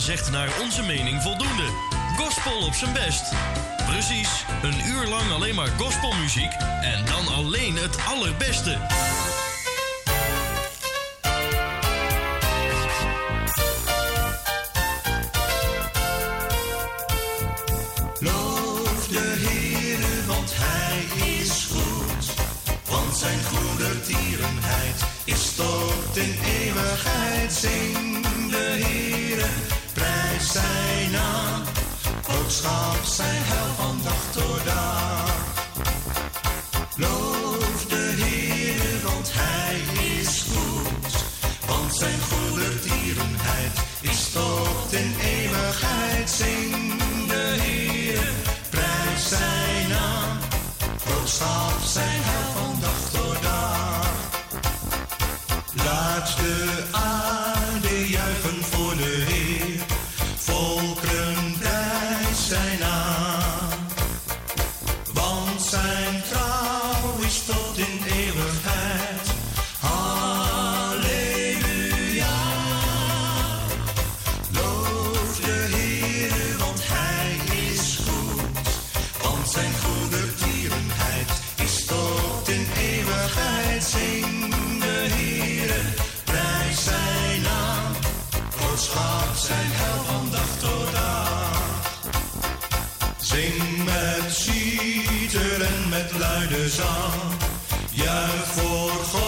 Zegt naar onze mening voldoende. Gospel op zijn best. Precies, een uur lang alleen maar gospelmuziek en dan alleen het allerbeste. Schat zijn hel van dag tot dag. Zing met citer en met luide zang. Juich voor God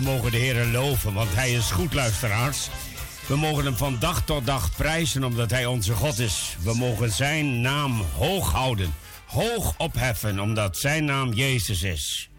we mogen de Heer loven, want Hij is goed, luisteraars. We mogen Hem van dag tot dag prijzen, omdat Hij onze God is. We mogen Zijn naam hoog houden, hoog opheffen, omdat Zijn naam Jezus is.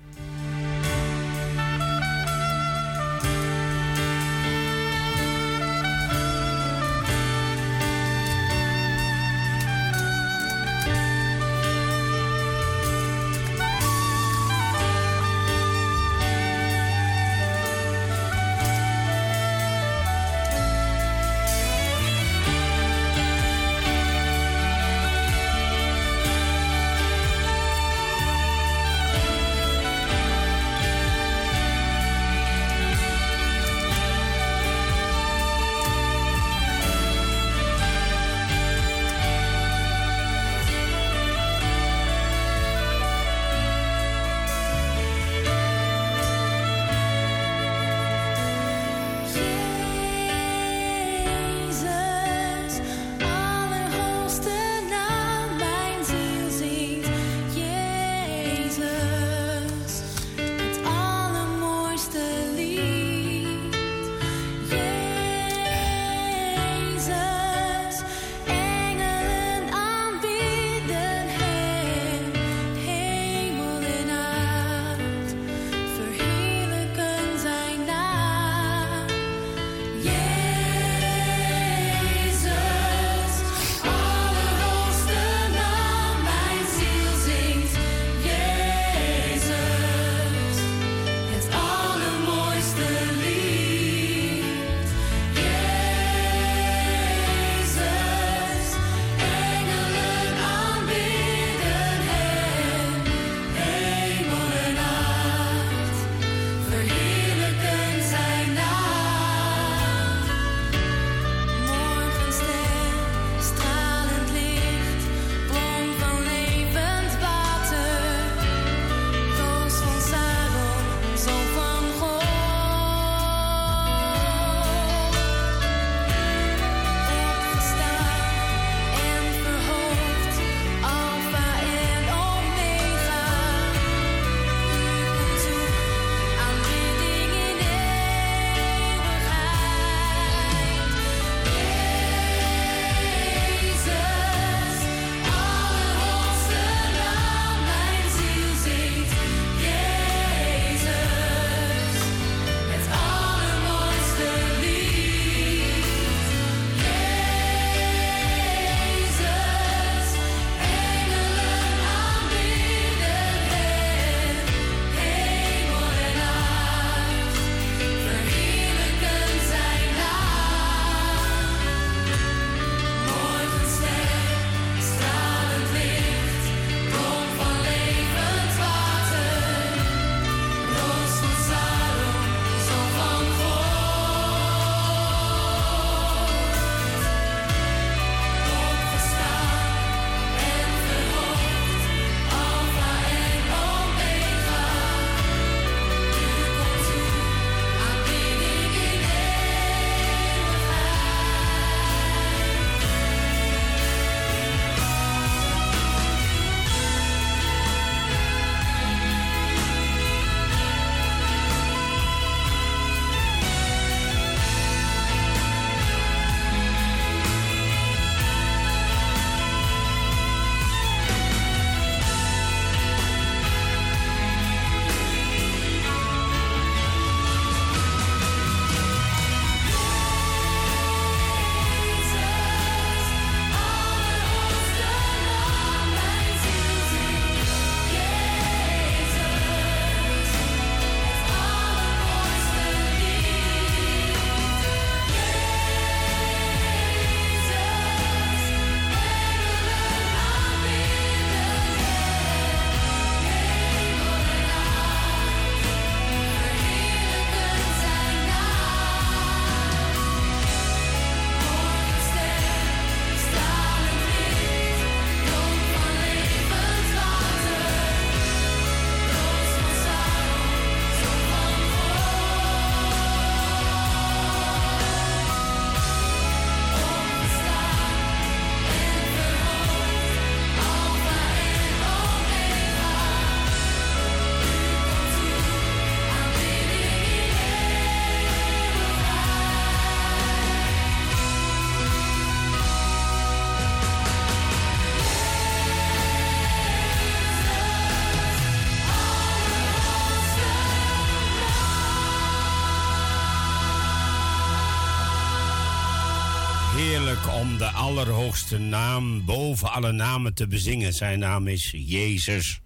Allerhoogste naam boven alle namen te bezingen. Zijn naam is Jezus.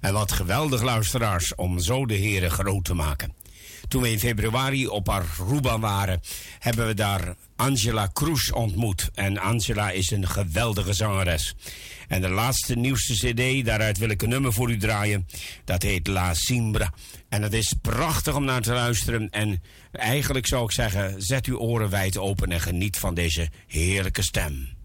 En wat geweldig luisteraars om zo de Heere groot te maken. Toen we in februari op Aruba waren, hebben we daar Angela Cruz ontmoet. En Angela is een geweldige zangeres. En de laatste nieuwste cd, daaruit wil ik een nummer voor u draaien. Dat heet La Simbra. En het is prachtig om naar te luisteren. En eigenlijk zou ik zeggen, zet uw oren wijd open en geniet van deze heerlijke stem.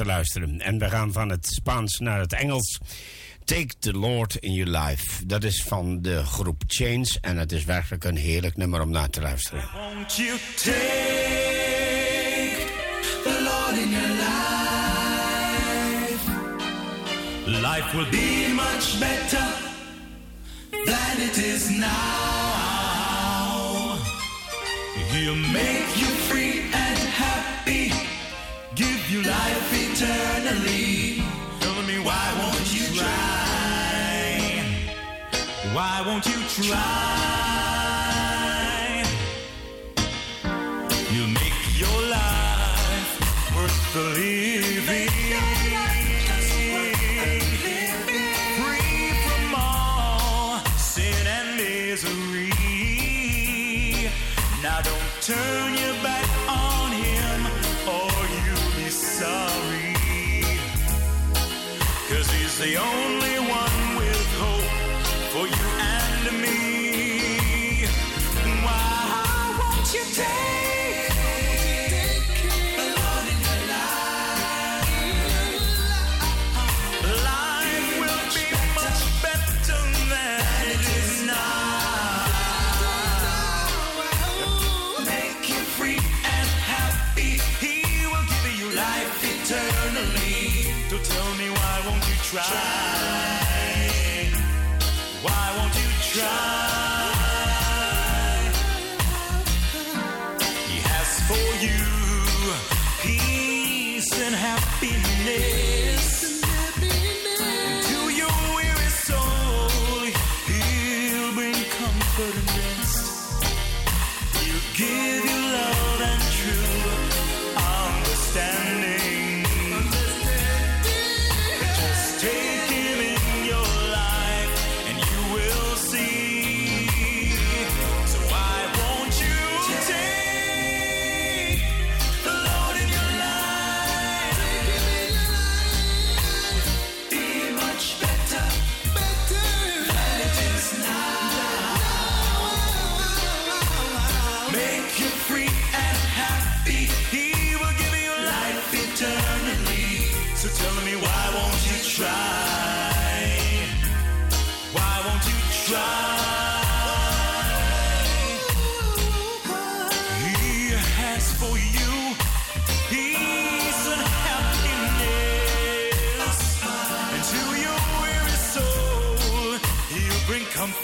Te luisteren. En we gaan van het Spaans naar het Engels. Take the Lord in Your Life. Dat is van de groep Chains en het is werkelijk een heerlijk nummer om naar te luisteren. Take the Lord in your life? Life will be much better is now. Make you free you life eternally. Tell me why won't you try? Why won't you try? You make your life worth the living. Free from all sin and misery. Now don't turn your back on him or you'll be sorry. Cause he's the only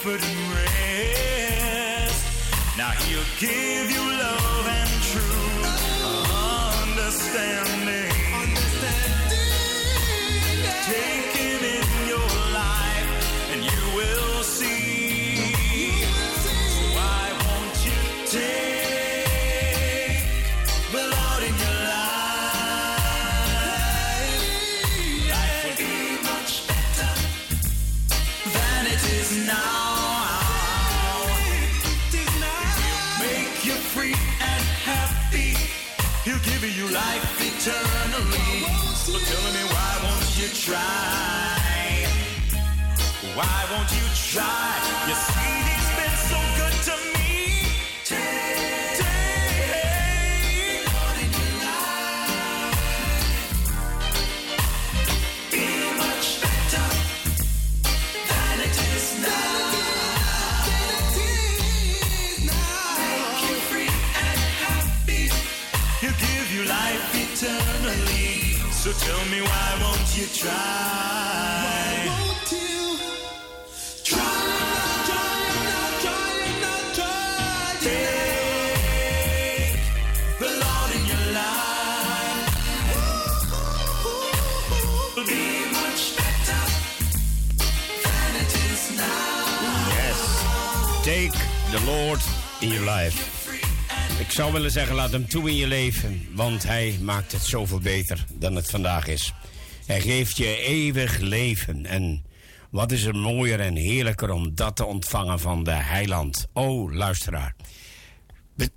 put try? Why won't you try? You the Lord in your life. Ik zou willen zeggen, laat hem toe in je leven, want hij maakt het zoveel beter dan het vandaag is. Hij geeft je eeuwig leven en wat is er mooier en heerlijker om dat te ontvangen van de heiland. O, luisteraar. Be-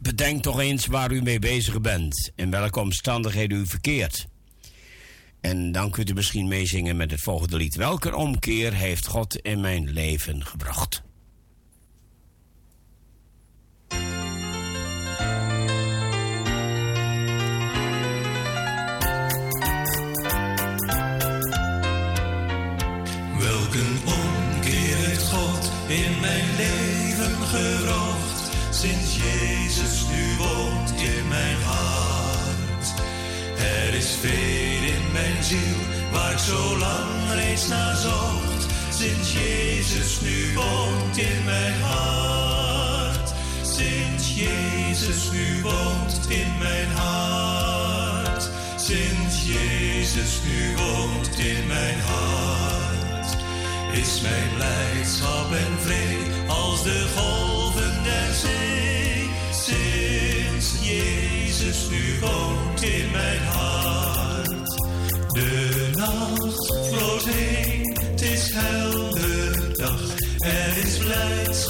bedenk toch eens waar u mee bezig bent, in welke omstandigheden u verkeert. En dan kunt u misschien meezingen met het volgende lied. Welke omkeer heeft God in mijn leven gebracht? Zo lang reeds naar zocht. Sinds Jezus nu woont in mijn hart. Sinds Jezus nu woont in mijn hart. Sinds Jezus nu woont in mijn hart. Is mijn blijdschap en vrede als de golven der zee. Sinds Jezus nu woont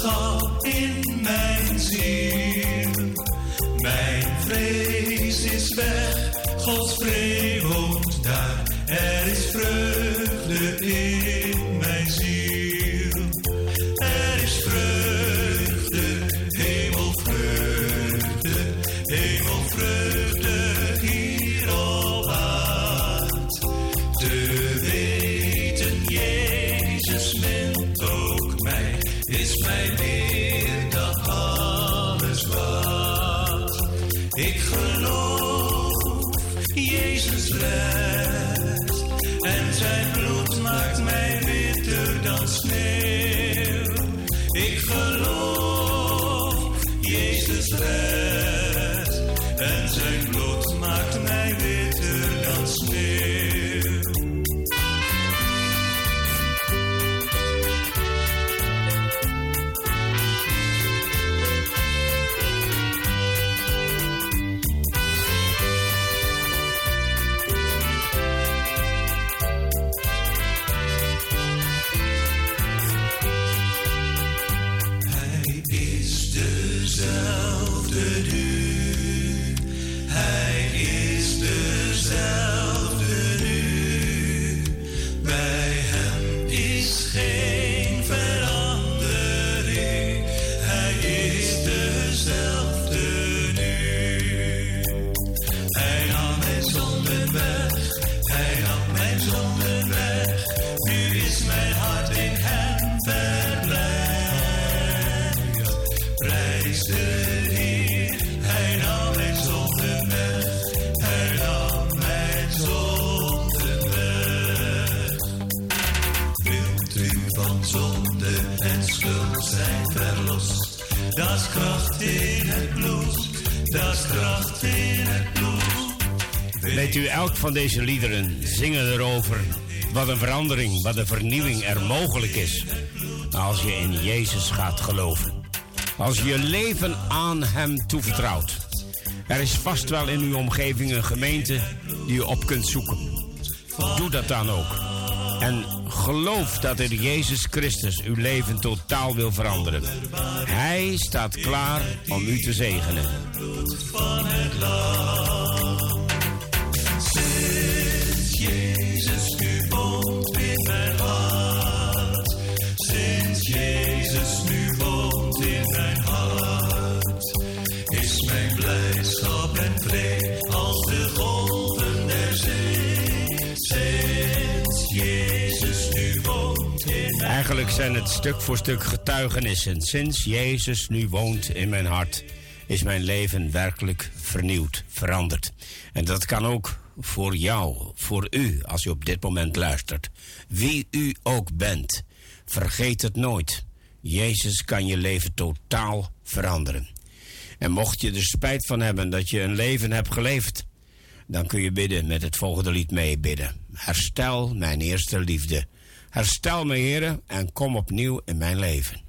blijdschap van zonde en schuld zijn verlost? Dat kracht in het bloed, dat kracht in het bloed. Weet u, elk van deze liederen zingen erover wat een verandering, wat een vernieuwing er mogelijk is. Als je in Jezus gaat geloven. Als je je leven aan Hem toevertrouwt. Er is vast wel in uw omgeving een gemeente die je op kunt zoeken. Doe dat dan ook. En geloof dat er Jezus Christus uw leven totaal wil veranderen. Hij staat klaar om u te zegenen. Zijn het stuk voor stuk getuigenissen. Sinds Jezus nu woont in mijn hart, is mijn leven werkelijk vernieuwd, veranderd. En dat kan ook voor jou, voor u, als u op dit moment luistert. Wie u ook bent, vergeet het nooit. Jezus kan je leven totaal veranderen. En mocht je er spijt van hebben dat je een leven hebt geleefd, dan kun je bidden met het volgende lied meebidden. Herstel mijn eerste liefde. Herstel me, heren, en kom opnieuw in mijn leven.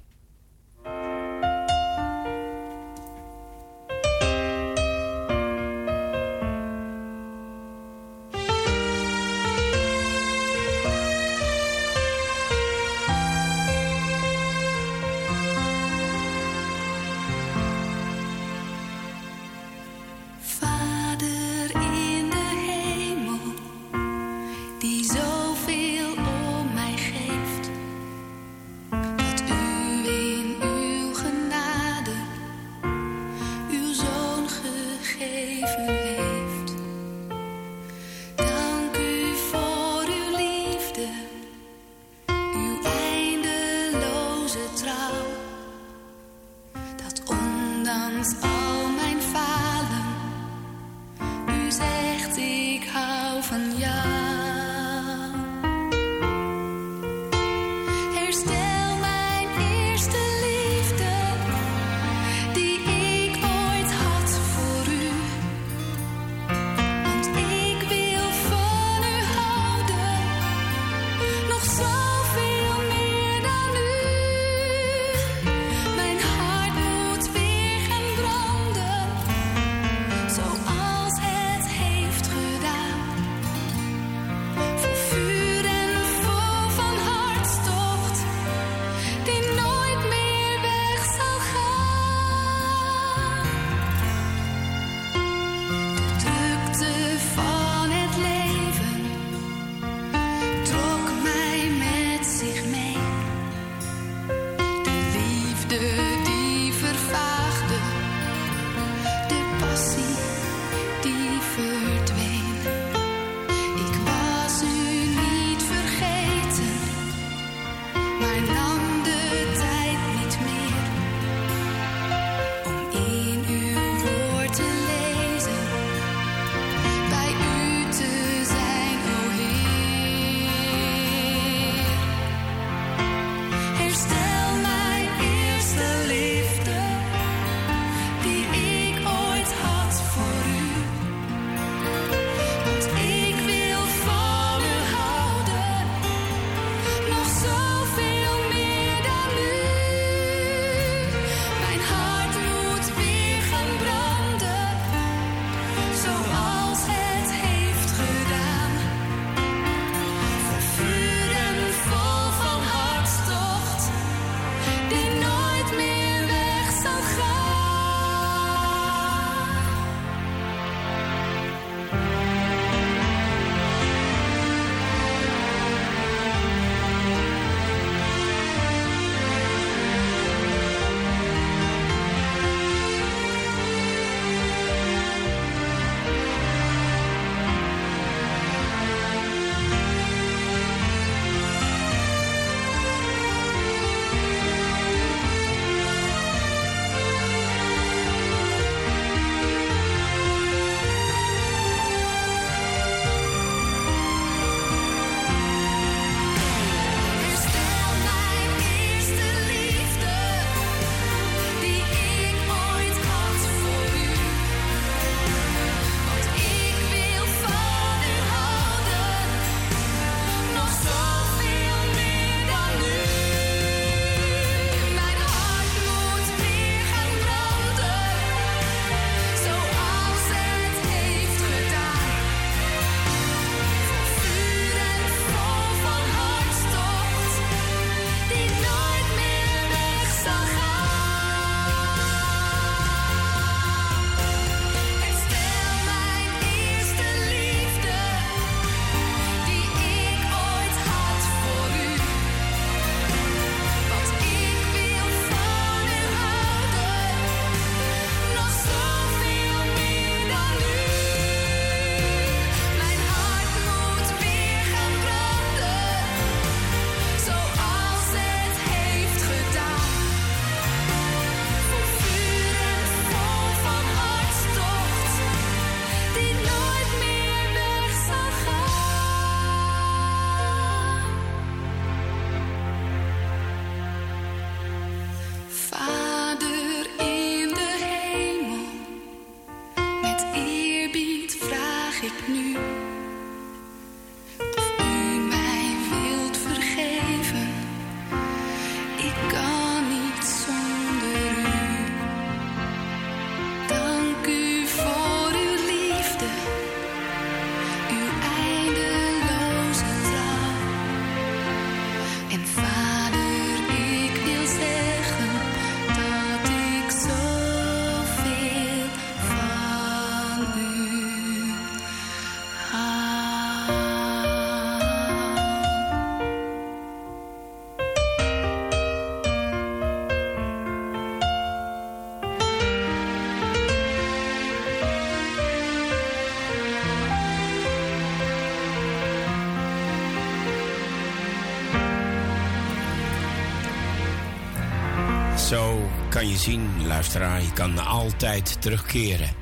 Kan je zien, luisteraar, je kan altijd terugkeren.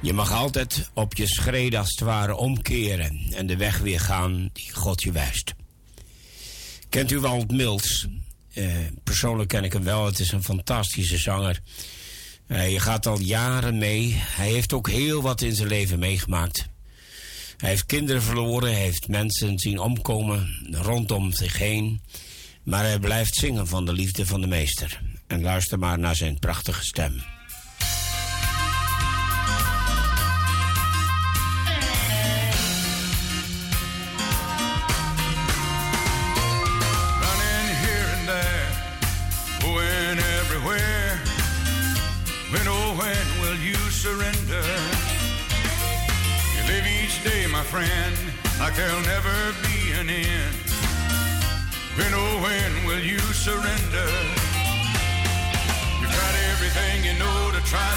Je mag altijd op je schreden als het ware omkeren en de weg weer gaan die God je wijst. Kent u Walt Mills? Uh, persoonlijk ken ik hem wel. Het is een fantastische zanger. Uh, je gaat al jaren mee. Hij heeft ook heel wat in zijn leven meegemaakt. Hij heeft kinderen verloren, hij heeft mensen zien omkomen rondom zich heen. Maar hij blijft zingen van de liefde van de meester. En luister maar naar zijn prachtige stem.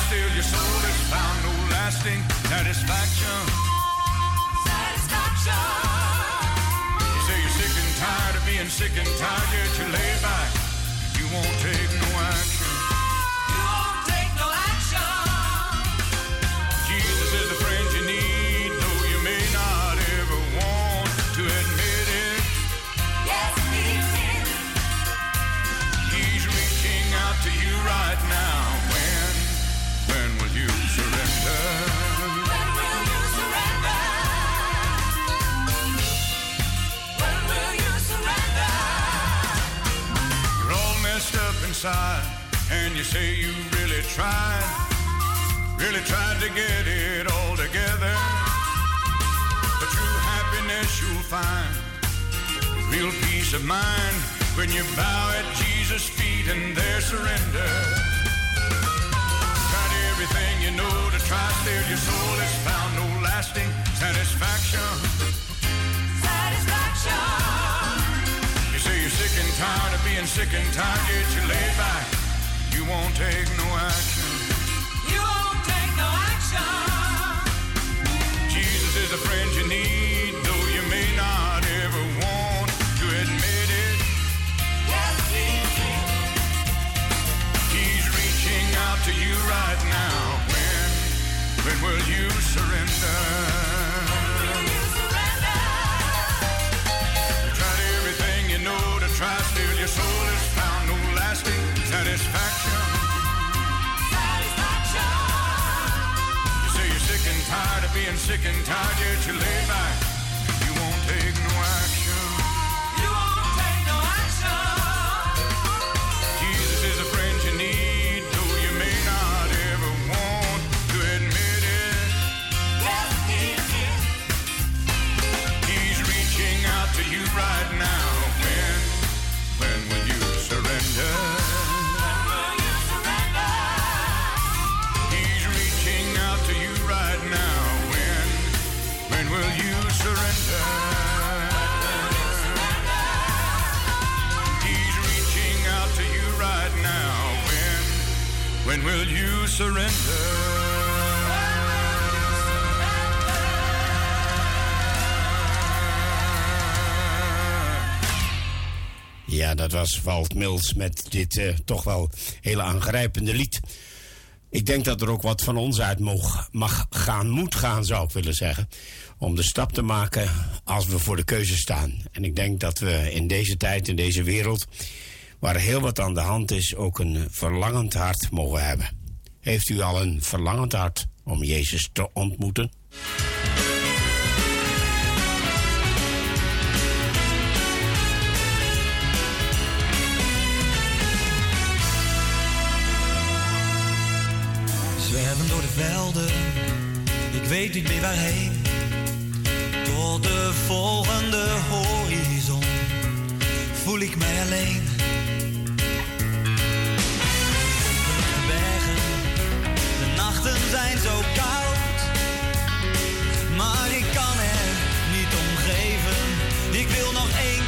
Still your soul has found no lasting satisfaction. Satisfaction. You say you're sick and tired of being sick and tired, yet you lay back. You won't take was Walt Mills met dit uh, toch wel hele aangrijpende lied. Ik denk dat er ook wat van ons uit mag, mag gaan, moet gaan, zou ik willen zeggen. Om de stap te maken als we voor de keuze staan. En ik denk dat we in deze tijd, in deze wereld, waar heel wat aan de hand is, ook een verlangend hart mogen hebben. Heeft u al een verlangend hart om Jezus te ontmoeten? Weet niet meer waarheen. Door de volgende horizon voel ik mij alleen. De bergen, de nachten zijn zo koud, maar ik kan er niet om geven. Ik wil nog één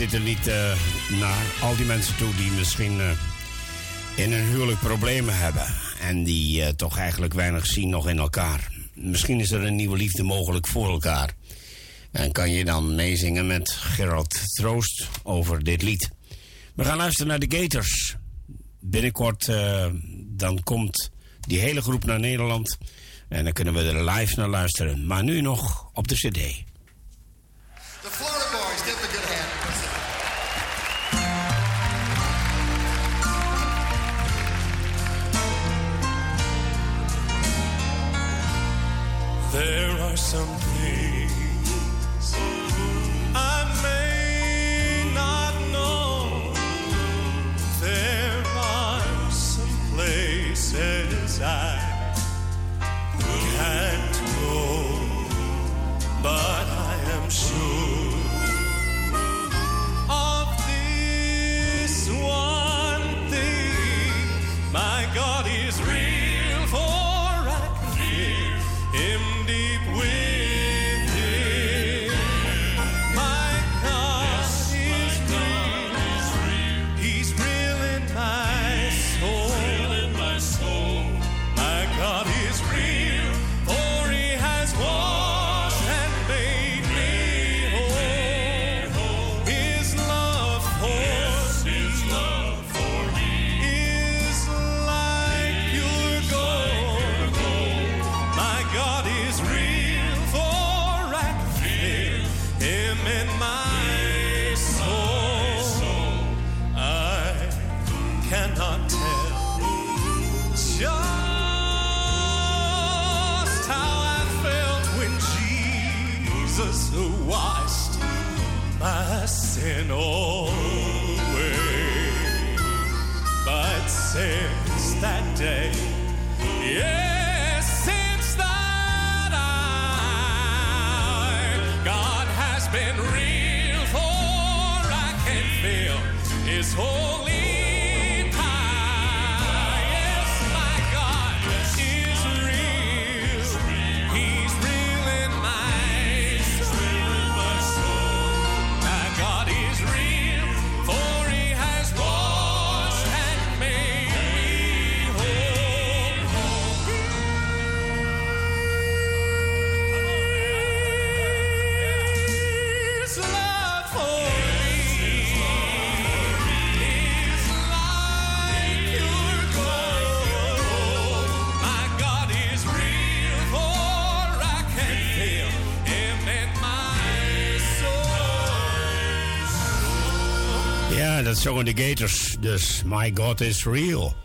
dit een lied naar al die mensen toe die misschien eh, in hun huwelijk problemen hebben. En die eh, toch eigenlijk weinig zien nog in elkaar. Misschien is er een nieuwe liefde mogelijk voor elkaar. En kan je dan meezingen met Gerald Troost over dit lied. We gaan luisteren naar de Gators. Binnenkort eh, dan komt die hele groep naar Nederland. En dan kunnen we er live naar luisteren. Maar nu nog op de cd. There are some Dat zongen de Gators. Dus My God is real.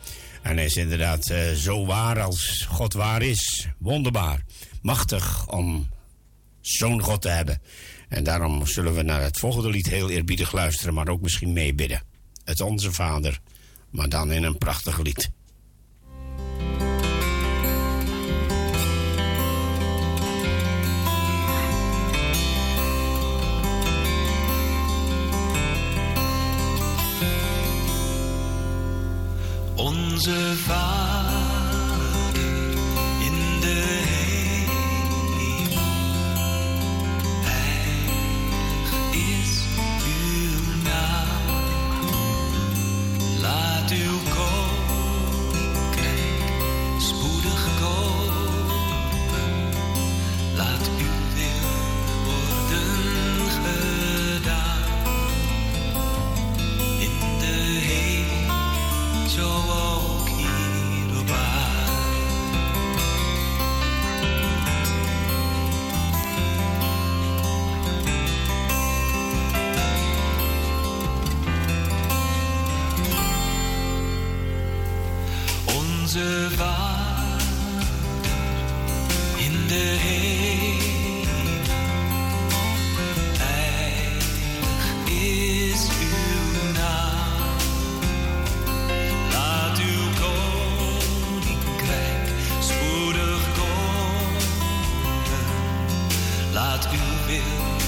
En hij is inderdaad eh, zo waar als God waar is. Wonderbaar. Machtig om zo'n God te hebben. En daarom zullen we naar het volgende lied heel eerbiedig luisteren, maar ook misschien meebidden. Het Onze Vader, maar dan in een prachtig lied. Onze Vader Laat uw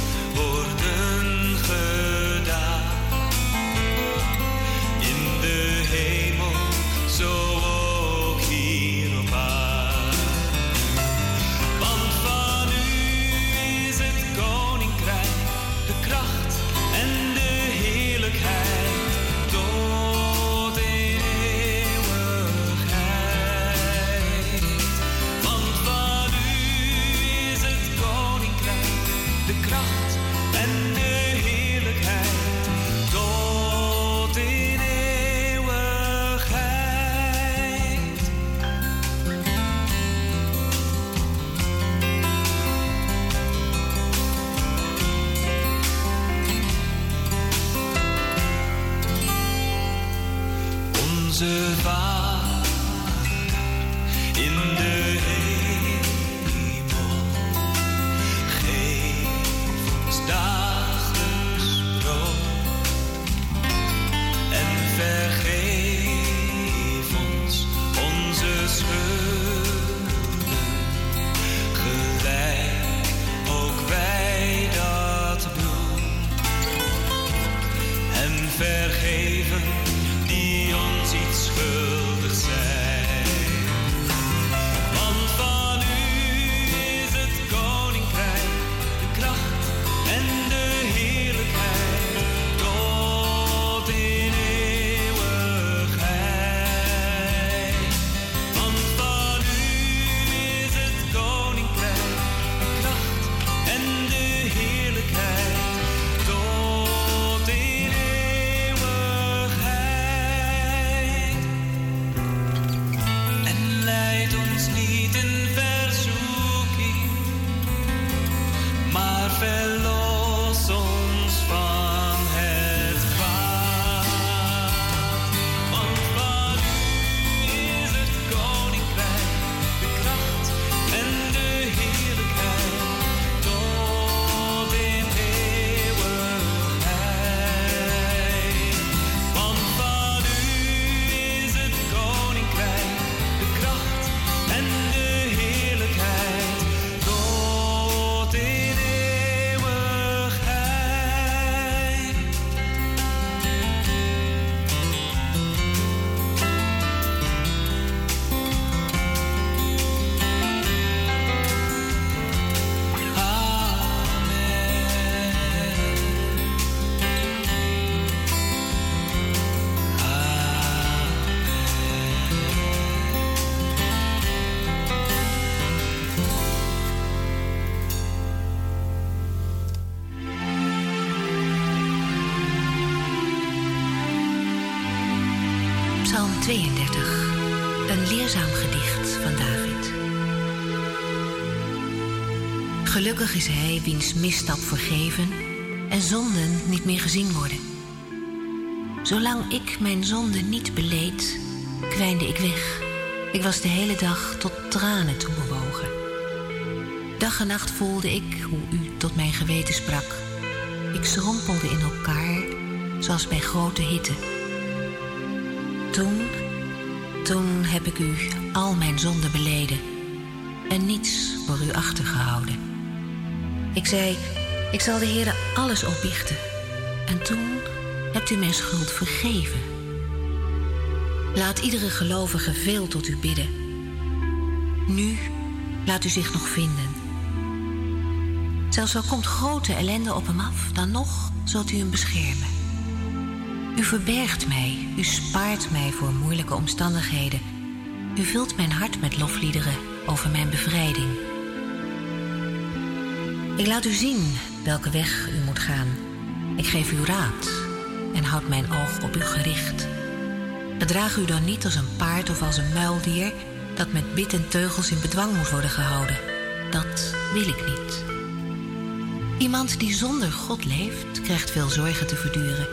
wiens misstap vergeven en zonden niet meer gezien worden. Zolang ik mijn zonde niet beleed, kwijnde ik weg. Ik was de hele dag tot tranen toe bewogen. Dag en nacht voelde ik hoe u tot mijn geweten sprak. Ik schrompelde in elkaar, zoals bij grote hitte. Toen, toen heb ik u al mijn zonden beleden en niets voor u achtergehouden. Ik zei, ik zal de Heer alles opbiechten. En toen hebt u mijn schuld vergeven. Laat iedere gelovige veel tot u bidden. Nu laat u zich nog vinden. Zelfs al komt grote ellende op hem af, dan nog zult u hem beschermen. U verbergt mij, u spaart mij voor moeilijke omstandigheden. U vult mijn hart met lofliederen over mijn bevrijding. Ik laat u zien welke weg u moet gaan. Ik geef u raad en houd mijn oog op u gericht. Gedraag u dan niet als een paard of als een muildier dat met bit en teugels in bedwang moet worden gehouden. Dat wil ik niet. Iemand die zonder God leeft, krijgt veel zorgen te verduren.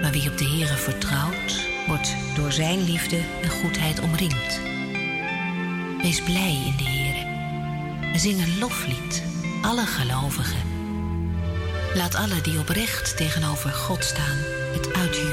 Maar wie op de Heere vertrouwt, wordt door zijn liefde en goedheid omringd. Wees blij in de Heere. Zing een loflied, alle gelovigen. Laat alle die oprecht tegenover God staan het uitjubelen.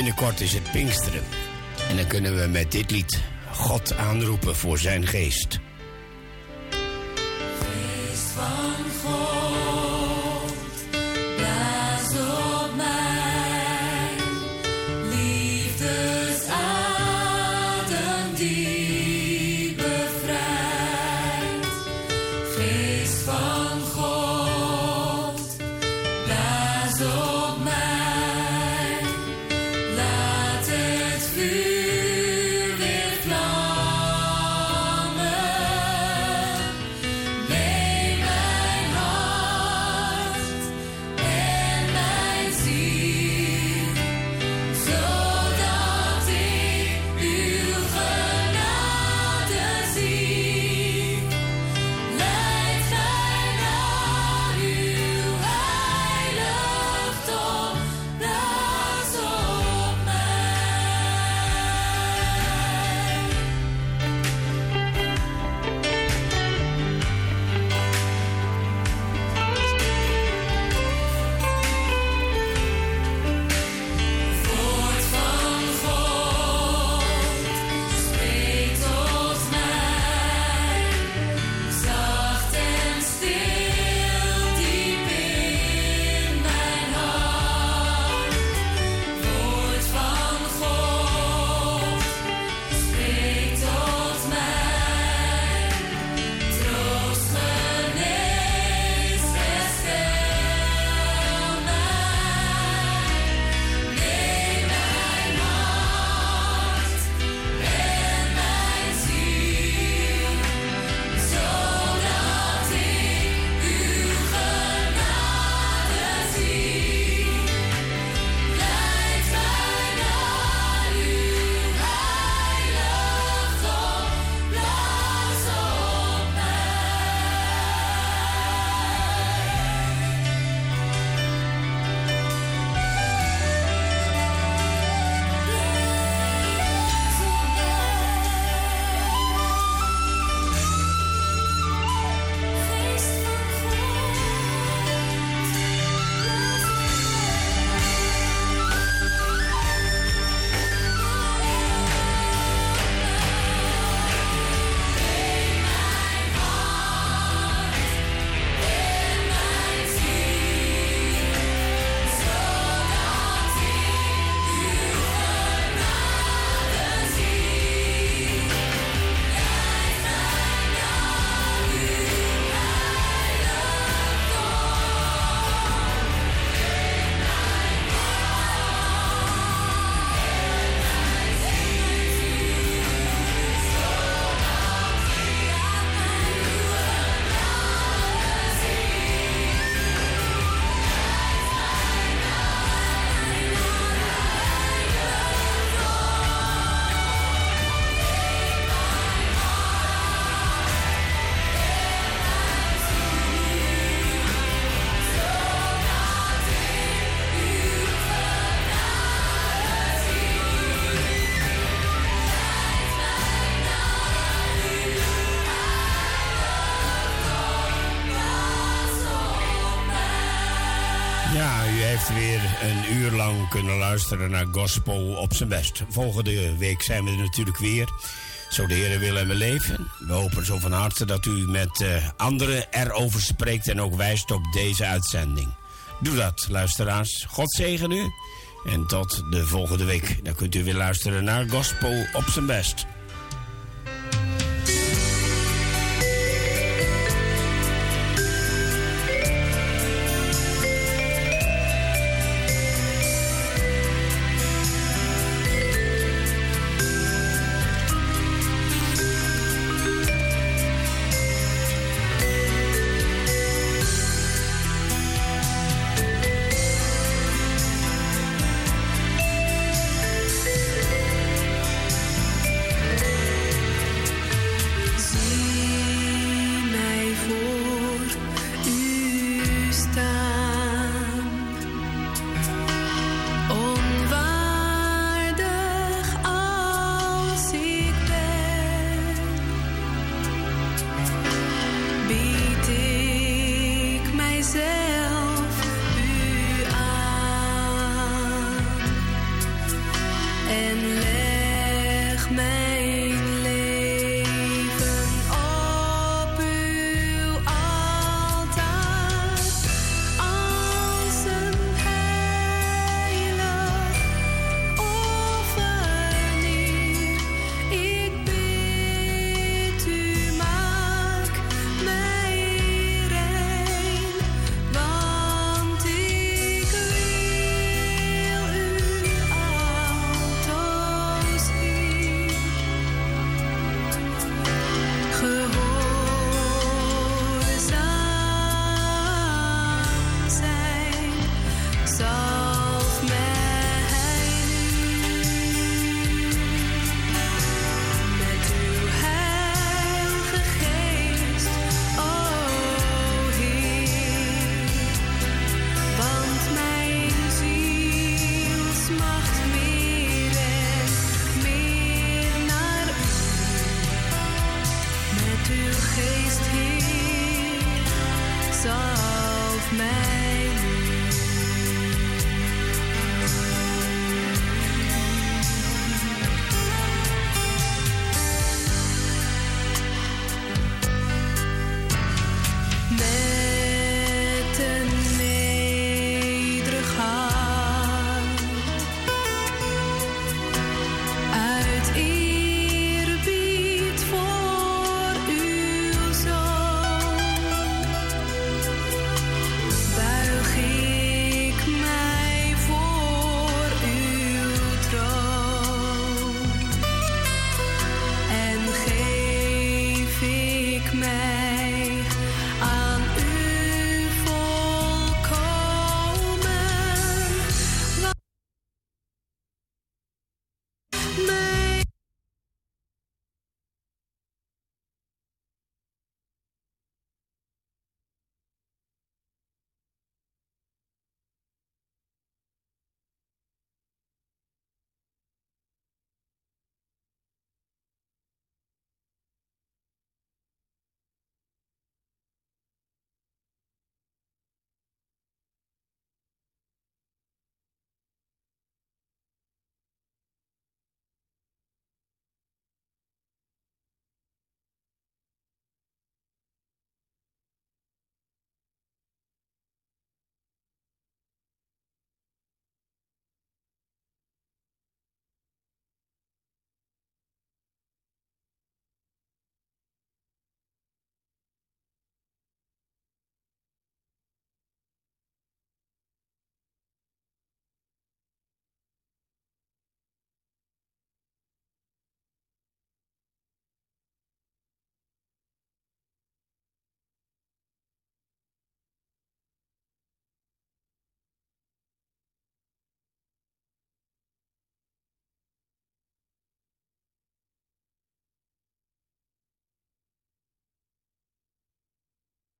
Binnenkort is het Pinksteren. En dan kunnen we met dit lied God aanroepen voor zijn geest. Een uur lang kunnen luisteren naar gospel op zijn best. Volgende week zijn we er natuurlijk weer. Zo de Heer wil en we leven. We hopen zo van harte dat u met uh, anderen erover spreekt en ook wijst op deze uitzending. Doe dat, luisteraars. God zegen u. En tot de volgende week. Dan kunt u weer luisteren naar Gospel op zijn best.